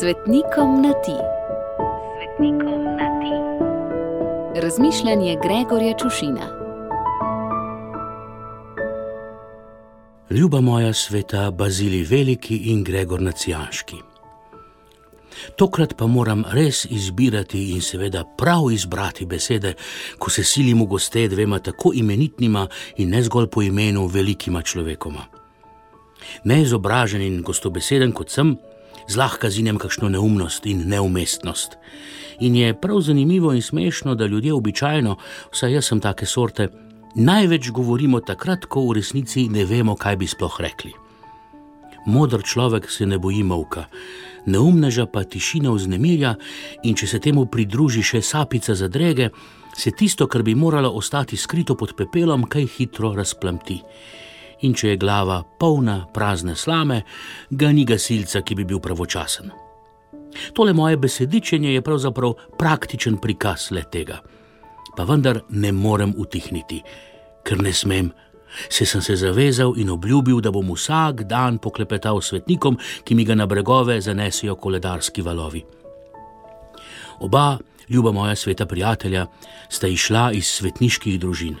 Svetnikom na ti. Svetnikom na ti. Razmišljanje Gregorja Čušina. Ljuba moja sveta, Bazili Veliki in Gregor Nacijanski. Tokrat pa moram res izbirati in seveda prav izbrati besede, ko se silim v goste dvema tako imenitnima in ne zgolj po imenu velikima človekoma. Neizobražen in gostobeseden kot sem, zlahka zinem kakšno neumnost in neumestnost. In je prav zanimivo in smešno, da ljudje običajno, vsaj jaz sem take sorte, največ govorimo takrat, ko v resnici ne vemo, kaj bi sploh rekli. Modr človek se ne boji molka, neumneža pa tišina vznemirja, in če se temu pridruži še sapica za drege, se tisto, kar bi moralo ostati skrito pod pepelom, kaj hitro razplamti in če je glava polna prazne slame, ga ni gasilca, ki bi bil pravočasen. Tole moje besedičenje je pravzaprav praktičen prikaz le tega. Pa vendar ne morem utihniti, ker ne smem. Se sem se zavezal in obljubil, da bom vsak dan poklepetal svetnikom, ki mi ga na bregove zanesijo koledarski valovi. Oba, ljuba moja sveta prijatelja, sta išla iz svetniških družin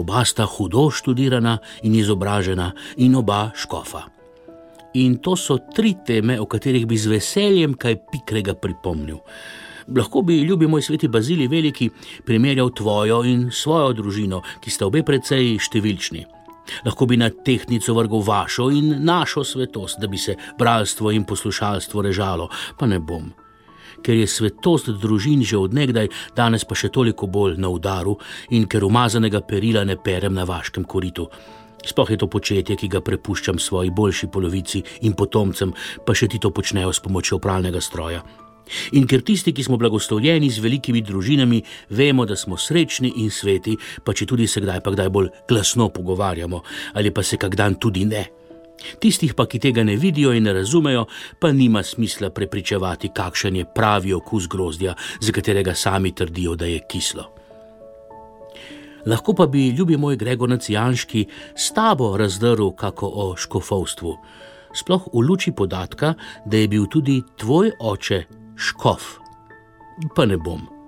oba sta hudo študirana in izobražena, in oba škofa. In to so tri teme, o katerih bi z veseljem kaj pikrega pripomnil. Lahko bi, ljubi moj sveti Bazili Veliki, primerjal tvojo in svojo družino, ki sta obe precej številčni. Lahko bi na tehnico vrgel vašo in našo svetost, da bi se bralstvo in poslušalstvo režalo, pa ne bom ker je svetost družin že odnegdaj, danes pa še toliko bolj na udaru in ker umazanega perila ne perem na vaškem koritu. Sploh je to početje, ki ga prepuščam svoji boljši polovici in potomcem, pa še ti to počnejo s pomočjo pralnega stroja. In ker tisti, ki smo blagoslovljeni z velikimi družinami, vemo, da smo srečni in sveti, pa če tudi se kdaj pa kdaj bolj glasno pogovarjamo, ali pa se kak dan tudi ne. Tistih pa, ki tega ne vidijo in ne razumejo, pa nima smisla prepričevati, kakšen je pravi okus grozdja, za katerega sami trdijo, da je kislo. Lahko pa bi, ljubi moj Gregor Nacijanski, s tabo razdrl kako o škofovstvu, sploh v luči podatka, da je bil tudi tvoj oče škof. Pa ne bom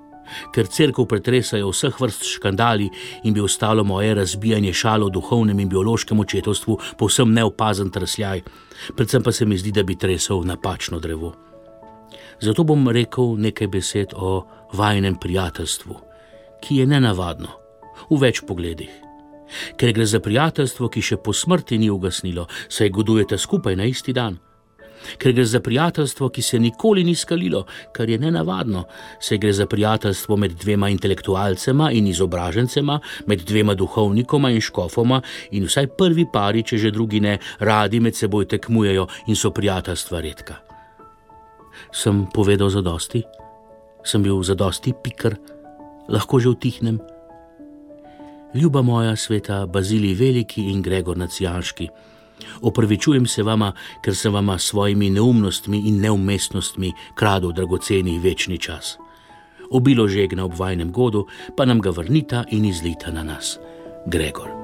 ker crkvu pretresajo vseh vrst škandali in bi ostalo moje razbijanje šalo o duhovnem in biološkem očetovstvu povsem neopazen trsljaj, predvsem pa se mi zdi, da bi tresel napačno drevo. Zato bom rekel nekaj besed o vajnem prijateljstvu, ki je nenavadno v več pogledih. Ker gre za prijateljstvo, ki še po smrti ni ugasnilo, saj godujete skupaj na isti dan ker gre za prijateljstvo, ki se nikoli ni skalilo, kar je nenavadno, saj gre za prijateljstvo med dvema intelektualcema in izobražencema, med dvema duhovnikoma in škofoma, in vsaj prvi pari, če že drugi ne, radi med seboj tekmujejo in so prijateljstva redka. Sem povedal za dosti, sem bil za dosti pikr, lahko že utihnem. Ljuba moja sveta, Bazili Veliki in Gregor Nacijanski. Opravičujem se vama, ker sem vama s svojimi neumnostmi in neumestnostmi kradel dragoceni večni čas. Obilo žegna ob vajnem godu, pa nam ga vrnita in izlita na nas. Gregor.